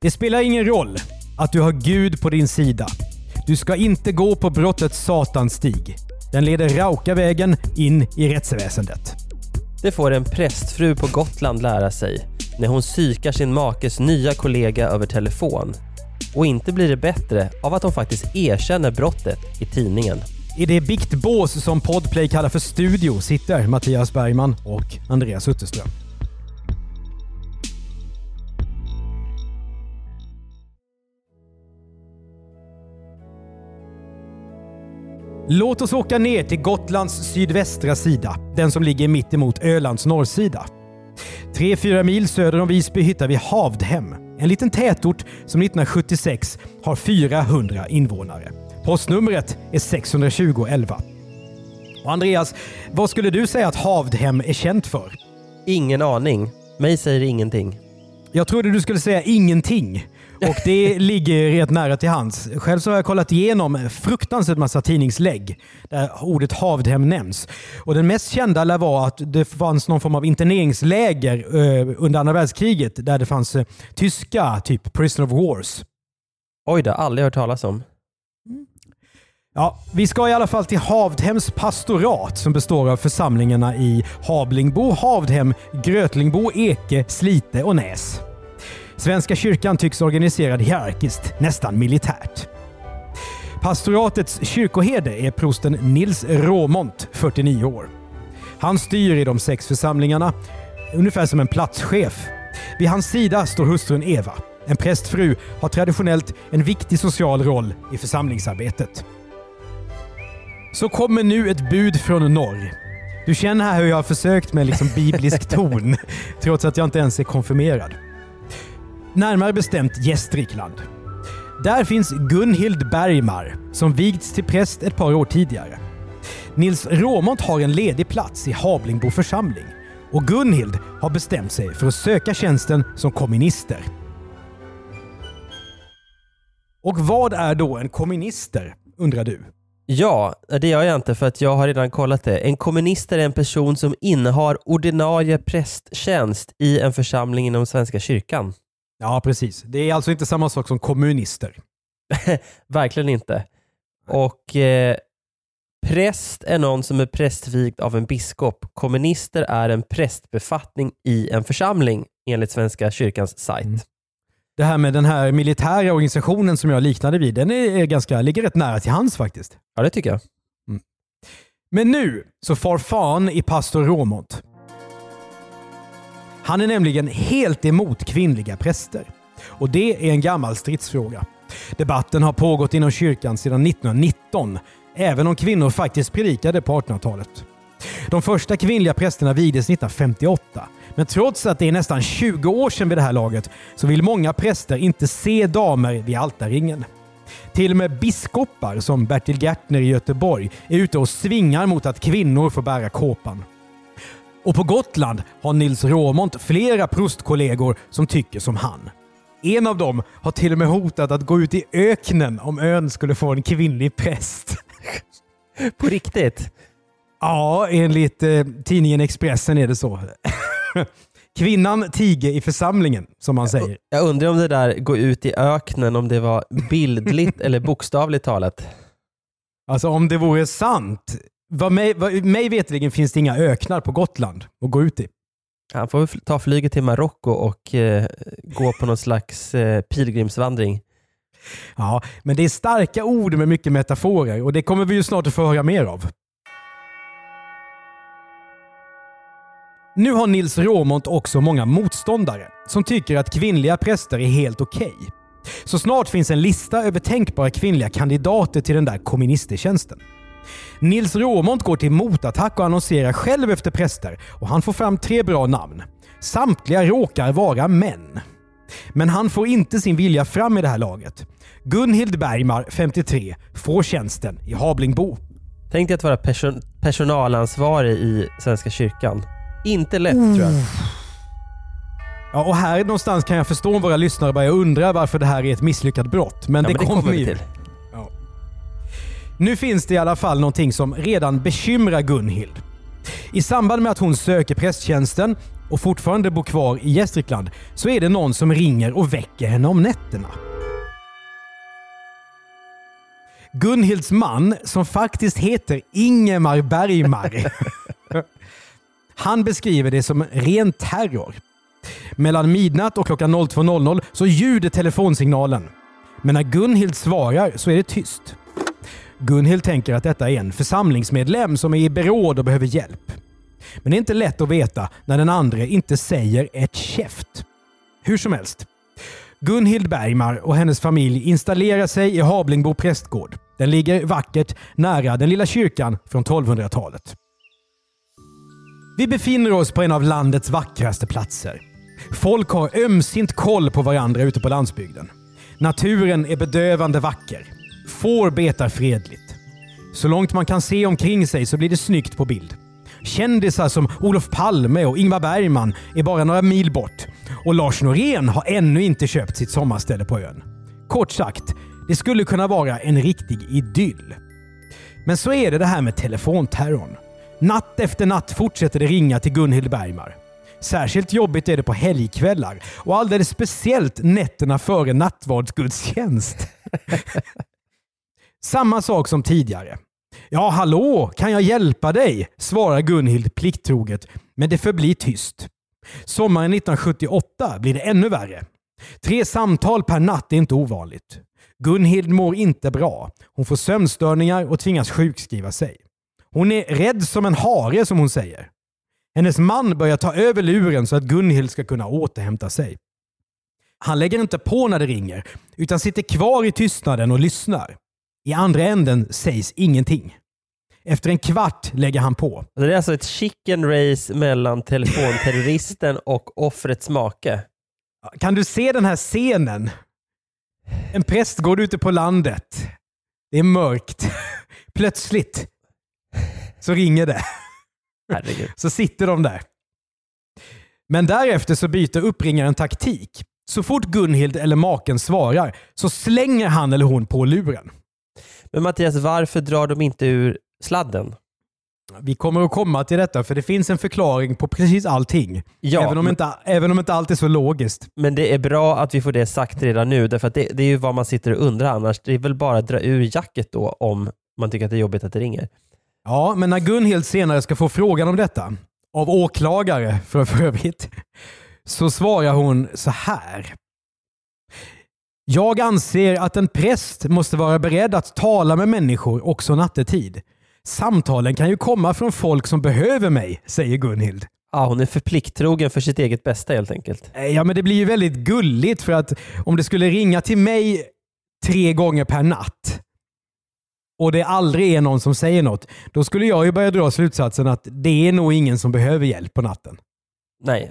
Det spelar ingen roll att du har Gud på din sida. Du ska inte gå på brottets satanstig. Den leder raka vägen in i rättsväsendet. Det får en prästfru på Gotland lära sig när hon psykar sin makes nya kollega över telefon. Och inte blir det bättre av att hon faktiskt erkänner brottet i tidningen. I det biktbås som Podplay kallar för studio sitter Mattias Bergman och Andreas Utterström. Låt oss åka ner till Gotlands sydvästra sida, den som ligger mitt emot Ölands norrsida. Tre, fyra mil söder om Visby hittar vi Havdhem, en liten tätort som 1976 har 400 invånare. Postnumret är 62011. Och Andreas, vad skulle du säga att Havdhem är känt för? Ingen aning. Mig säger ingenting. Jag trodde du skulle säga ingenting. Och det ligger rätt nära till hands. Själv så har jag kollat igenom fruktansvärt massa tidningslägg där ordet Havdhem nämns. Och den mest kända lär vara att det fanns någon form av interneringsläger eh, under andra världskriget där det fanns eh, tyska, typ prisoner of wars. Oj då, aldrig hört talas om. Ja, vi ska i alla fall till Havdhems pastorat som består av församlingarna i Hablingbo, Havdhem, Grötlingbo, Eke, Slite och Näs. Svenska kyrkan tycks organiserad hierarkiskt, nästan militärt. Pastoratets kyrkoherde är prosten Nils Råmont, 49 år. Han styr i de sex församlingarna, ungefär som en platschef. Vid hans sida står hustrun Eva. En prästfru har traditionellt en viktig social roll i församlingsarbetet. Så kommer nu ett bud från norr. Du känner här hur jag har försökt med liksom biblisk ton, trots att jag inte ens är konfirmerad. Närmare bestämt Gästrikland. Där finns Gunhild Bergmar, som vigts till präst ett par år tidigare. Nils Råmont har en ledig plats i Hablingbo församling och Gunhild har bestämt sig för att söka tjänsten som komminister. Och vad är då en kommunister, undrar du? Ja, det gör jag inte för att jag har redan kollat det. En kommunister är en person som innehar ordinarie prästtjänst i en församling inom Svenska kyrkan. Ja, precis. Det är alltså inte samma sak som kommunister. Verkligen inte. Och eh, präst är någon som är prästvigd av en biskop. Komminister är en prästbefattning i en församling enligt Svenska kyrkans sajt. Mm. Det här med den här militära organisationen som jag liknade vid, den är ganska, ligger rätt nära till hands faktiskt. Ja, det tycker jag. Mm. Men nu så far fan i pastor Råmont. Han är nämligen helt emot kvinnliga präster. Och det är en gammal stridsfråga. Debatten har pågått inom kyrkan sedan 1919, även om kvinnor faktiskt predikade på 1800-talet. De första kvinnliga prästerna vigdes 1958, men trots att det är nästan 20 år sedan vid det här laget så vill många präster inte se damer vid altarringen. Till och med biskopar som Bertil Gärtner i Göteborg är ute och svingar mot att kvinnor får bära kåpan. Och på Gotland har Nils Råmont flera prostkollegor som tycker som han. En av dem har till och med hotat att gå ut i öknen om ön skulle få en kvinnlig präst. På riktigt? Ja, enligt eh, tidningen Expressen är det så. Kvinnan tiger i församlingen, som man säger. Jag undrar om det där gå ut i öknen, om det var bildligt eller bokstavligt talat. Alltså om det vore sant vad mig, vad, mig veterligen finns det inga öknar på Gotland att gå ut i. Han får ta flyget till Marocko och eh, gå på någon slags eh, pilgrimsvandring. Ja, men det är starka ord med mycket metaforer och det kommer vi ju snart att få höra mer av. Nu har Nils Råmont också många motståndare som tycker att kvinnliga präster är helt okej. Okay. Så snart finns en lista över tänkbara kvinnliga kandidater till den där komministertjänsten. Nils Råmont går till motattack och annonserar själv efter präster och han får fram tre bra namn. Samtliga råkar vara män. Men han får inte sin vilja fram i det här laget. Gunhild Bergmar, 53, får tjänsten i Hablingbo. Tänk dig att vara person personalansvarig i Svenska kyrkan. Inte lätt mm. tror jag. Ja, och här någonstans kan jag förstå våra lyssnare börjar undra varför det här är ett misslyckat brott. Men, ja, det, men det kommer vi till. Nu finns det i alla fall någonting som redan bekymrar Gunhild. I samband med att hon söker prästtjänsten och fortfarande bor kvar i Gästrikland så är det någon som ringer och väcker henne om nätterna. Gunhilds man, som faktiskt heter Ingemar Bergmar, han beskriver det som ren terror. Mellan midnatt och klockan 02.00 så ljuder telefonsignalen. Men när Gunhild svarar så är det tyst. Gunhild tänker att detta är en församlingsmedlem som är i beråd och behöver hjälp. Men det är inte lätt att veta när den andra inte säger ett käft. Hur som helst. Gunhild Bergmar och hennes familj installerar sig i Hablingbo prästgård. Den ligger vackert nära den lilla kyrkan från 1200-talet. Vi befinner oss på en av landets vackraste platser. Folk har ömsint koll på varandra ute på landsbygden. Naturen är bedövande vacker. Får betar fredligt. Så långt man kan se omkring sig så blir det snyggt på bild. Kändisar som Olof Palme och Ingvar Bergman är bara några mil bort. Och Lars Norén har ännu inte köpt sitt sommarställe på ön. Kort sagt, det skulle kunna vara en riktig idyll. Men så är det det här med telefonterrorn. Natt efter natt fortsätter det ringa till Gunhild Bergmar. Särskilt jobbigt är det på helgkvällar och alldeles speciellt nätterna före nattvardsgudstjänst. Samma sak som tidigare. Ja, hallå, kan jag hjälpa dig? svarar Gunhild plikttroget, men det förblir tyst. Sommaren 1978 blir det ännu värre. Tre samtal per natt är inte ovanligt. Gunhild mår inte bra. Hon får sömnstörningar och tvingas sjukskriva sig. Hon är rädd som en hare som hon säger. Hennes man börjar ta över luren så att Gunhild ska kunna återhämta sig. Han lägger inte på när det ringer, utan sitter kvar i tystnaden och lyssnar. I andra änden sägs ingenting. Efter en kvart lägger han på. Det är alltså ett chicken race mellan telefonterroristen och offrets make. Kan du se den här scenen? En präst går ute på landet. Det är mörkt. Plötsligt så ringer det. Herregud. Så sitter de där. Men därefter så byter uppringaren taktik. Så fort Gunhild eller maken svarar så slänger han eller hon på luren. Men Mattias, varför drar de inte ur sladden? Vi kommer att komma till detta för det finns en förklaring på precis allting. Ja, även, om men- inte, även om inte allt är så logiskt. Men det är bra att vi får det sagt redan nu, därför att det, det är ju vad man sitter och undrar annars. Det är väl bara att dra ur jacket då om man tycker att det är jobbigt att det ringer. Ja, men när Gunhild senare ska få frågan om detta, av åklagare för, för övrigt, så svarar hon så här. Jag anser att en präst måste vara beredd att tala med människor också nattetid. Samtalen kan ju komma från folk som behöver mig, säger Gunhild. Ja, hon är för plikttrogen för sitt eget bästa helt enkelt. Eh, Ja, men det blir ju väldigt gulligt för att om det skulle ringa till mig tre gånger per natt och det aldrig är någon som säger något, då skulle jag ju börja dra slutsatsen att det är nog ingen som behöver hjälp på natten. Nej.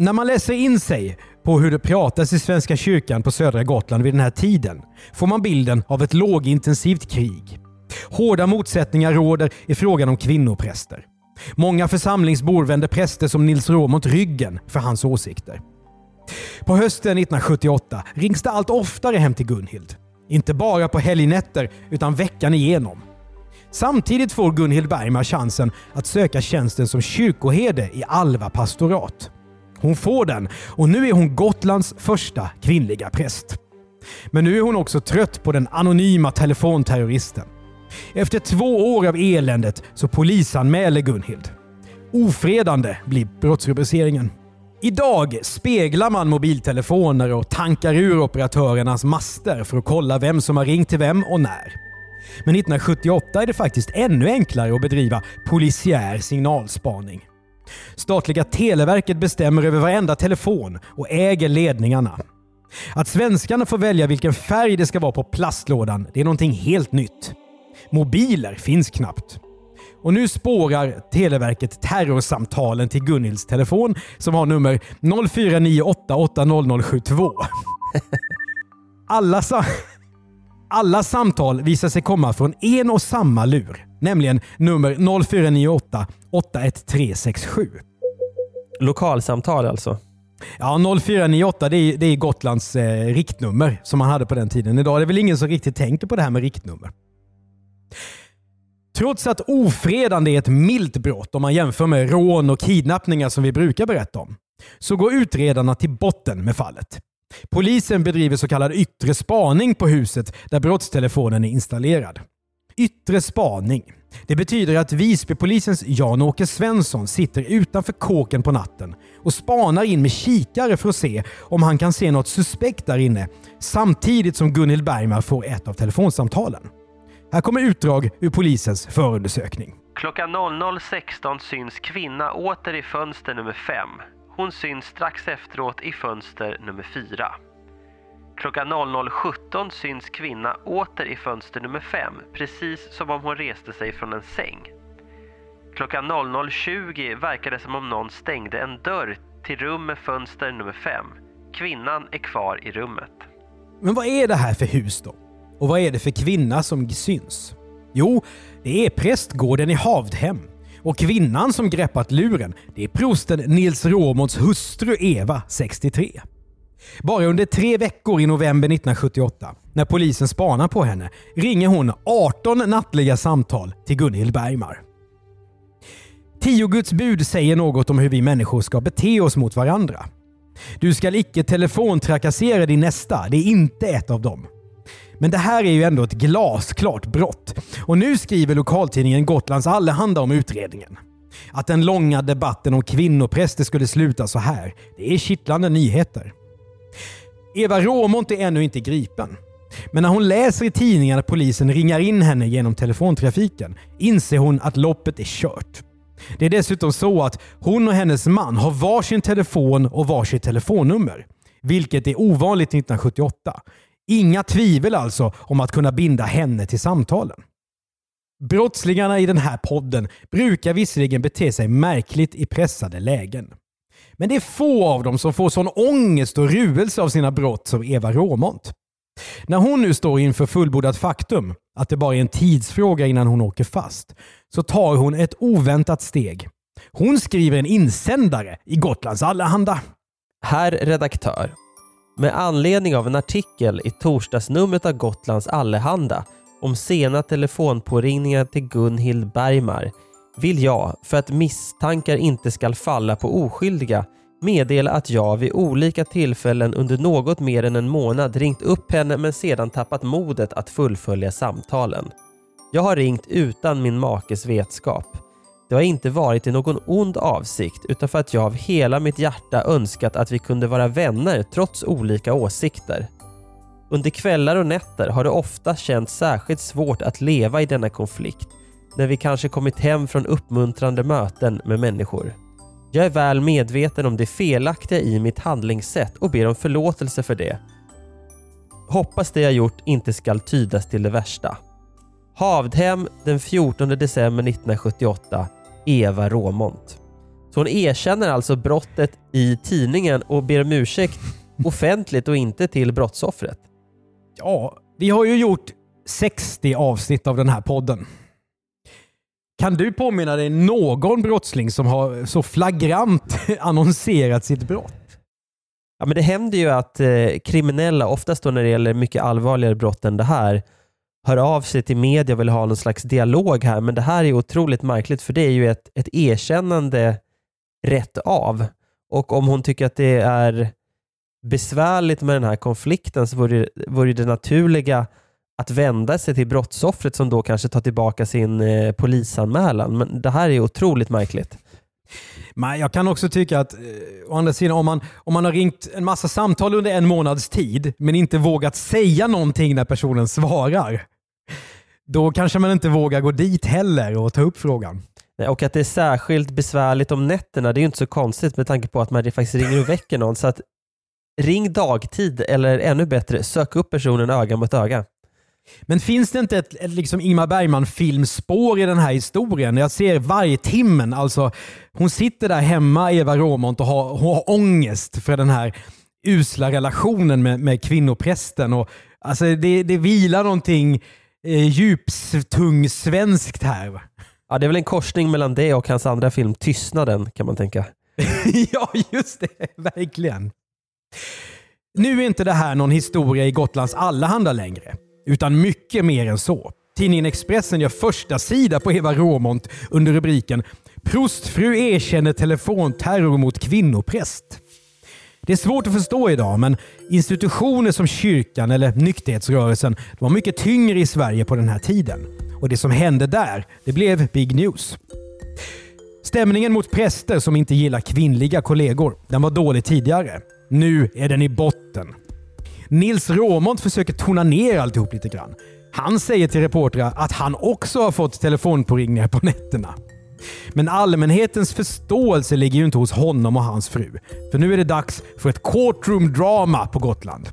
När man läser in sig på hur det pratas i Svenska kyrkan på södra Gotland vid den här tiden får man bilden av ett lågintensivt krig. Hårda motsättningar råder i frågan om kvinnopräster. Många församlingsbor vänder präster som Nils Råmont ryggen för hans åsikter. På hösten 1978 rings det allt oftare hem till Gunhild. Inte bara på helgnätter utan veckan igenom. Samtidigt får Gunhild Bergman chansen att söka tjänsten som kyrkoherde i Alva pastorat. Hon får den och nu är hon Gotlands första kvinnliga präst. Men nu är hon också trött på den anonyma telefonterroristen. Efter två år av eländet så polisanmäler Gunhild. Ofredande blir brottsrubriceringen. Idag speglar man mobiltelefoner och tankar ur operatörernas master för att kolla vem som har ringt till vem och när. Men 1978 är det faktiskt ännu enklare att bedriva polisiär signalspaning. Statliga Televerket bestämmer över varenda telefon och äger ledningarna. Att svenskarna får välja vilken färg det ska vara på plastlådan, det är någonting helt nytt. Mobiler finns knappt. Och nu spårar Televerket terrorsamtalen till Gunhilds telefon som har nummer 0498800072. Alla, sa alla samtal visar sig komma från en och samma lur, nämligen nummer 0498 81367. Lokalsamtal alltså. Ja, 0498 det är, det är Gotlands eh, riktnummer som man hade på den tiden. Idag är det väl ingen som riktigt tänker på det här med riktnummer. Trots att ofredande är ett milt brott om man jämför med rån och kidnappningar som vi brukar berätta om, så går utredarna till botten med fallet. Polisen bedriver så kallad yttre spaning på huset där brottstelefonen är installerad. Yttre spaning. Det betyder att Visbypolisens Jan-Åke Svensson sitter utanför kåken på natten och spanar in med kikare för att se om han kan se något suspekt där inne samtidigt som Gunhild Bergman får ett av telefonsamtalen. Här kommer utdrag ur polisens förundersökning. Klockan 00.16 syns kvinna åter i fönster nummer 5. Hon syns strax efteråt i fönster nummer 4. Klockan 00.17 syns kvinna åter i fönster nummer 5, precis som om hon reste sig från en säng. Klockan 00.20 verkar det som om någon stängde en dörr till rum med fönster nummer 5. Kvinnan är kvar i rummet. Men vad är det här för hus då? Och vad är det för kvinna som syns? Jo, det är prästgården i Havdhem. Och kvinnan som greppat luren, det är prosten Nils Råmåns hustru Eva, 63. Bara under tre veckor i november 1978, när polisen spanar på henne, ringer hon 18 nattliga samtal till Gunhild Bergmar. Tio Guds bud säger något om hur vi människor ska bete oss mot varandra. Du skall icke telefontrakassera din nästa, det är inte ett av dem. Men det här är ju ändå ett glasklart brott. Och nu skriver lokaltidningen Gotlands Allehanda om utredningen. Att den långa debatten om kvinnopräster skulle sluta så här, det är kittlande nyheter. Eva Råmont är ännu inte gripen. Men när hon läser i tidningen att polisen ringar in henne genom telefontrafiken inser hon att loppet är kört. Det är dessutom så att hon och hennes man har varsin telefon och varsitt telefonnummer. Vilket är ovanligt 1978. Inga tvivel alltså om att kunna binda henne till samtalen. Brottslingarna i den här podden brukar visserligen bete sig märkligt i pressade lägen. Men det är få av dem som får sån ångest och ruelse av sina brott som Eva Råmont. När hon nu står inför fullbordat faktum, att det bara är en tidsfråga innan hon åker fast, så tar hon ett oväntat steg. Hon skriver en insändare i Gotlands Allehanda. Herr redaktör. Med anledning av en artikel i torsdagsnumret av Gotlands Allehanda om sena telefonpåringningar till Gunhild Bergmar vill jag, för att misstankar inte skall falla på oskyldiga, meddela att jag vid olika tillfällen under något mer än en månad ringt upp henne men sedan tappat modet att fullfölja samtalen. Jag har ringt utan min makes vetskap. Det har inte varit i någon ond avsikt utan för att jag av hela mitt hjärta önskat att vi kunde vara vänner trots olika åsikter. Under kvällar och nätter har det ofta känts särskilt svårt att leva i denna konflikt när vi kanske kommit hem från uppmuntrande möten med människor. Jag är väl medveten om det felaktiga i mitt handlingssätt och ber om förlåtelse för det. Hoppas det jag gjort inte skall tydas till det värsta. Havdhem den 14 december 1978 Eva Råmont. Så hon erkänner alltså brottet i tidningen och ber om ursäkt offentligt och inte till brottsoffret. Ja, vi har ju gjort 60 avsnitt av den här podden. Kan du påminna dig någon brottsling som har så flagrant annonserat sitt brott? Ja, men det händer ju att eh, kriminella, oftast då när det gäller mycket allvarligare brott än det här, hör av sig till media och vill ha någon slags dialog här. Men det här är otroligt märkligt för det är ju ett, ett erkännande rätt av. Och om hon tycker att det är besvärligt med den här konflikten så vore, vore det naturliga att vända sig till brottsoffret som då kanske tar tillbaka sin eh, polisanmälan. Men det här är otroligt märkligt. Men jag kan också tycka att, eh, å andra sidan, om man, om man har ringt en massa samtal under en månads tid men inte vågat säga någonting när personen svarar, då kanske man inte vågar gå dit heller och ta upp frågan. Och att det är särskilt besvärligt om nätterna, det är ju inte så konstigt med tanke på att man faktiskt ringer och väcker någon. Så att ring dagtid eller ännu bättre, sök upp personen öga mot öga. Men finns det inte ett, ett liksom Ingmar Bergman-filmspår i den här historien? Jag ser varje timmen, alltså hon sitter där hemma, Eva Råmont, och har, hon har ångest för den här usla relationen med, med kvinnoprästen. Och, alltså det, det vilar någonting eh, djuptung svenskt här. va? Ja, det är väl en korsning mellan det och hans andra film Tystnaden kan man tänka. ja, just det. Verkligen. Nu är inte det här någon historia i Gotlands Allehanda längre, utan mycket mer än så. Tidningen Expressen gör första sida på Eva Råmont under rubriken “Prostfru erkänner telefonterror mot kvinnopräst”. Det är svårt att förstå idag, men institutioner som kyrkan eller nykterhetsrörelsen var mycket tyngre i Sverige på den här tiden. Och det som hände där, det blev big news. Stämningen mot präster som inte gillar kvinnliga kollegor, den var dålig tidigare. Nu är den i botten. Nils Råmont försöker tona ner alltihop lite grann. Han säger till reportrar att han också har fått telefonpåringningar på nätterna. Men allmänhetens förståelse ligger ju inte hos honom och hans fru. För nu är det dags för ett courtroom drama på Gotland.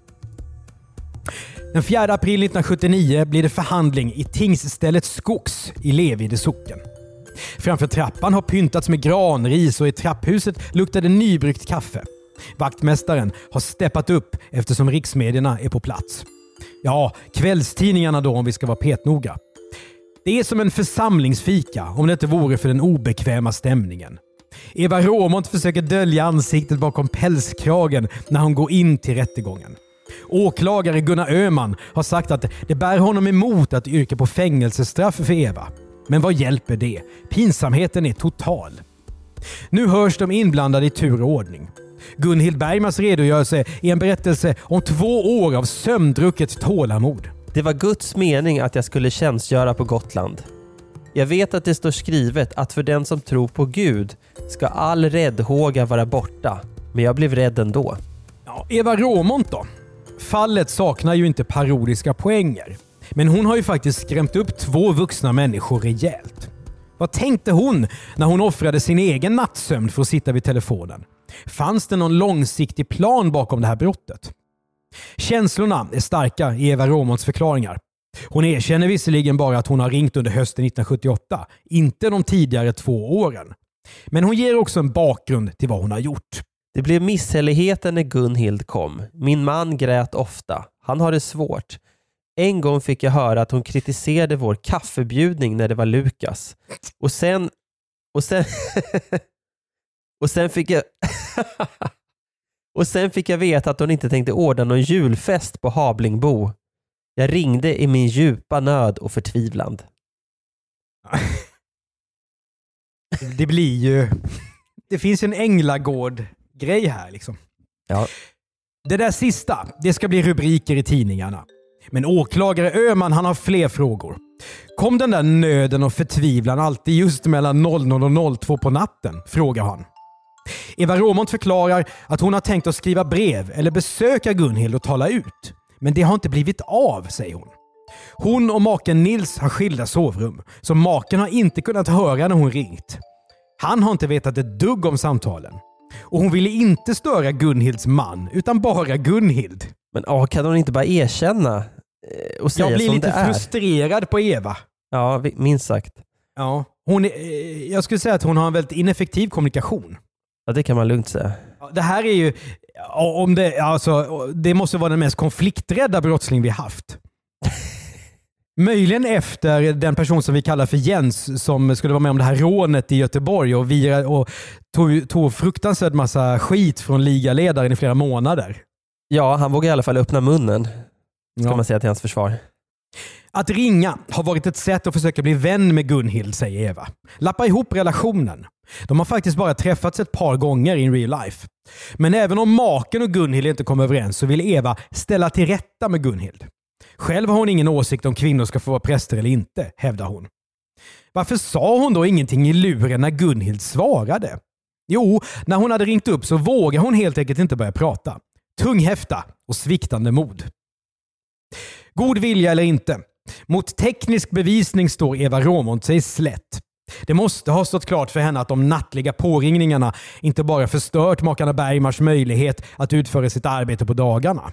Den 4 april 1979 blir det förhandling i tingsstället Skogs i Levide socken. Framför trappan har pyntats med granris och i trapphuset luktar det nybryggt kaffe. Vaktmästaren har steppat upp eftersom riksmedierna är på plats. Ja, kvällstidningarna då om vi ska vara petnoga. Det är som en församlingsfika om det inte vore för den obekväma stämningen. Eva Råmont försöker dölja ansiktet bakom pälskragen när hon går in till rättegången. Åklagare Gunnar Öhman har sagt att det bär honom emot att yrka på fängelsestraff för Eva. Men vad hjälper det? Pinsamheten är total. Nu hörs de inblandade i tur och ordning. Gunhild Bergmans redogörelse är en berättelse om två år av sömndrucket tålamod. Det var Guds mening att jag skulle tjänstgöra på Gotland. Jag vet att det står skrivet att för den som tror på Gud ska all räddhåga vara borta. Men jag blev rädd ändå. Ja, Eva Råmont då? Fallet saknar ju inte parodiska poänger. Men hon har ju faktiskt skrämt upp två vuxna människor rejält. Vad tänkte hon när hon offrade sin egen nattsömn för att sitta vid telefonen? Fanns det någon långsiktig plan bakom det här brottet? Känslorna är starka i Eva Romans förklaringar. Hon erkänner visserligen bara att hon har ringt under hösten 1978, inte de tidigare två åren. Men hon ger också en bakgrund till vad hon har gjort. Det blev misshälligheter när Gunhild kom. Min man grät ofta. Han har det svårt. En gång fick jag höra att hon kritiserade vår kaffebjudning när det var Lukas. Och sen... Och sen... och sen fick jag... och sen fick jag veta att hon inte tänkte ordna någon julfest på Hablingbo. Jag ringde i min djupa nöd och förtvivlan. Det blir ju... Det finns ju en änglagård-grej här liksom. Ja. Det där sista, det ska bli rubriker i tidningarna. Men åklagare Öhman han har fler frågor. Kom den där nöden och förtvivlan alltid just mellan 00 och 02 på natten? frågar han. Eva Råmont förklarar att hon har tänkt att skriva brev eller besöka Gunhild och tala ut. Men det har inte blivit av, säger hon. Hon och maken Nils har skilda sovrum, så maken har inte kunnat höra när hon ringt. Han har inte vetat ett dugg om samtalen. Och hon ville inte störa Gunhilds man, utan bara Gunhild. Men åh, kan hon inte bara erkänna eh, och säga Jag blir som lite det är? frustrerad på Eva. Ja, minst sagt. Ja. Hon är, eh, jag skulle säga att hon har en väldigt ineffektiv kommunikation. Ja, det kan man lugnt säga. Det här är ju, om det, alltså, det måste vara den mest konflikträdda brottsling vi haft. Möjligen efter den person som vi kallar för Jens som skulle vara med om det här rånet i Göteborg och, vira, och tog, tog fruktansvärd massa skit från ligaledaren i flera månader. Ja, han vågar i alla fall öppna munnen, ska Ja. man säga till hans försvar. Att ringa har varit ett sätt att försöka bli vän med Gunhild, säger Eva. Lappa ihop relationen. De har faktiskt bara träffats ett par gånger in real life. Men även om maken och Gunhild inte kom överens så vill Eva ställa till rätta med Gunhild. Själv har hon ingen åsikt om kvinnor ska få vara präster eller inte, hävdar hon. Varför sa hon då ingenting i luren när Gunhild svarade? Jo, när hon hade ringt upp så vågade hon helt enkelt inte börja prata. Tunghäfta och sviktande mod. God vilja eller inte. Mot teknisk bevisning står Eva Råmont sig slätt. Det måste ha stått klart för henne att de nattliga påringningarna inte bara förstört makarna Bergmars möjlighet att utföra sitt arbete på dagarna.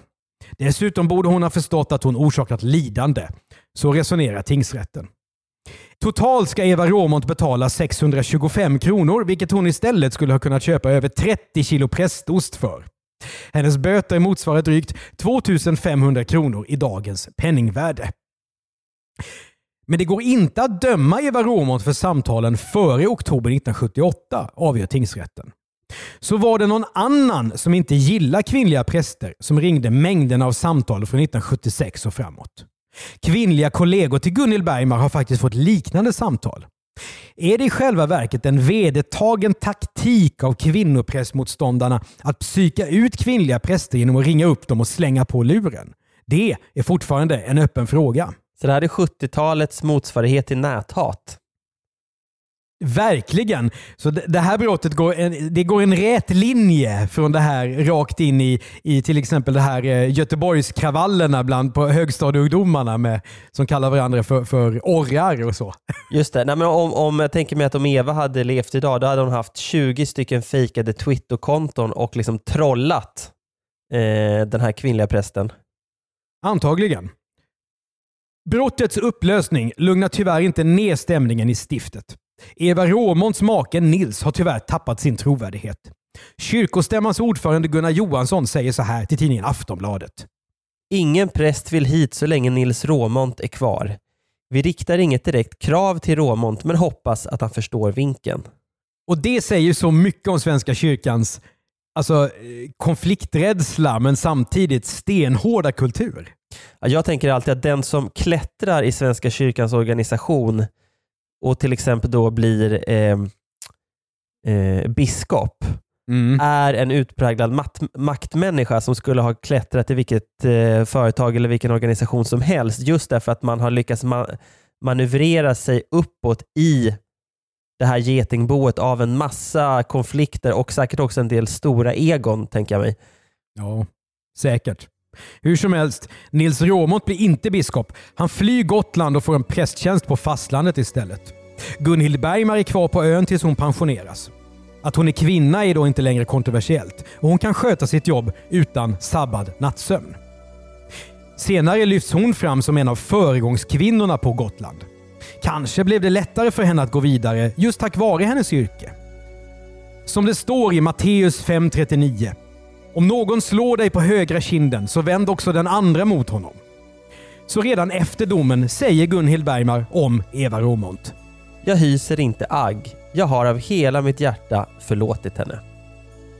Dessutom borde hon ha förstått att hon orsakat lidande. Så resonerar tingsrätten. Totalt ska Eva Råmont betala 625 kronor, vilket hon istället skulle ha kunnat köpa över 30 kilo prästost för. Hennes böter motsvarar drygt 2500 kronor i dagens penningvärde. Men det går inte att döma Eva Romont för samtalen före oktober 1978, avgör tingsrätten. Så var det någon annan som inte gillar kvinnliga präster som ringde mängderna av samtal från 1976 och framåt. Kvinnliga kollegor till Gunhild Bergmar har faktiskt fått liknande samtal. Är det i själva verket en vedertagen taktik av kvinnoprästmotståndarna att psyka ut kvinnliga präster genom att ringa upp dem och slänga på luren? Det är fortfarande en öppen fråga. Så det här är 70-talets motsvarighet till näthat. Verkligen. Så det här brottet går en, det går en rät linje från det här rakt in i, i till exempel det här eh, Göteborgskravallerna bland på högstadieungdomarna med, som kallar varandra för, för orrar och så. Just det. Nej, men om, om jag tänker mig att om Eva hade levt idag, då hade hon haft 20 stycken fejkade Twitterkonton och liksom trollat eh, den här kvinnliga prästen. Antagligen. Brottets upplösning lugnar tyvärr inte ner stämningen i stiftet. Eva Råmonts make Nils har tyvärr tappat sin trovärdighet. Kyrkostämmans ordförande Gunnar Johansson säger så här till tidningen Aftonbladet. Ingen präst vill hit så länge Nils Råmont är kvar. Vi riktar inget direkt krav till Råmont men hoppas att han förstår vinken. Och det säger så mycket om Svenska kyrkans alltså, konflikträdsla men samtidigt stenhårda kultur. Jag tänker alltid att den som klättrar i Svenska kyrkans organisation och till exempel då blir eh, eh, biskop mm. är en utpräglad mat- maktmänniska som skulle ha klättrat i vilket eh, företag eller vilken organisation som helst just därför att man har lyckats ma- manövrera sig uppåt i det här getingboet av en massa konflikter och säkert också en del stora egon, tänker jag mig. Ja, säkert. Hur som helst, Nils Råmont blir inte biskop. Han flyr Gotland och får en prästtjänst på fastlandet istället. Gunhild Bergmar är kvar på ön tills hon pensioneras. Att hon är kvinna är då inte längre kontroversiellt och hon kan sköta sitt jobb utan sabbad nattsömn. Senare lyfts hon fram som en av föregångskvinnorna på Gotland. Kanske blev det lättare för henne att gå vidare just tack vare hennes yrke. Som det står i Matteus 5.39 om någon slår dig på högra kinden så vänd också den andra mot honom. Så redan efter domen säger Gunhild Bergmar om Eva Romont. Jag hyser inte agg. Jag har av hela mitt hjärta förlåtit henne.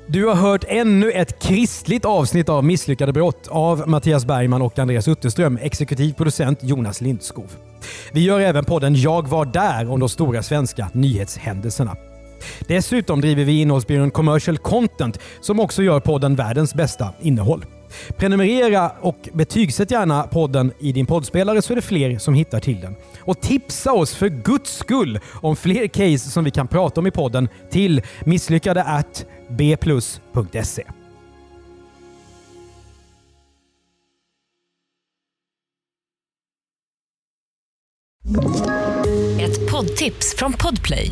Du har hört ännu ett kristligt avsnitt av Misslyckade brott av Mattias Bergman och Andreas Utterström, exekutiv producent Jonas Lindskov. Vi gör även podden Jag var där om de stora svenska nyhetshändelserna. Dessutom driver vi innehållsbyrån Commercial Content som också gör podden Världens bästa innehåll. Prenumerera och betygsätt gärna podden i din poddspelare så är det fler som hittar till den. Och tipsa oss för guds skull om fler case som vi kan prata om i podden till misslyckade at bplus.se. Ett poddtips från Podplay.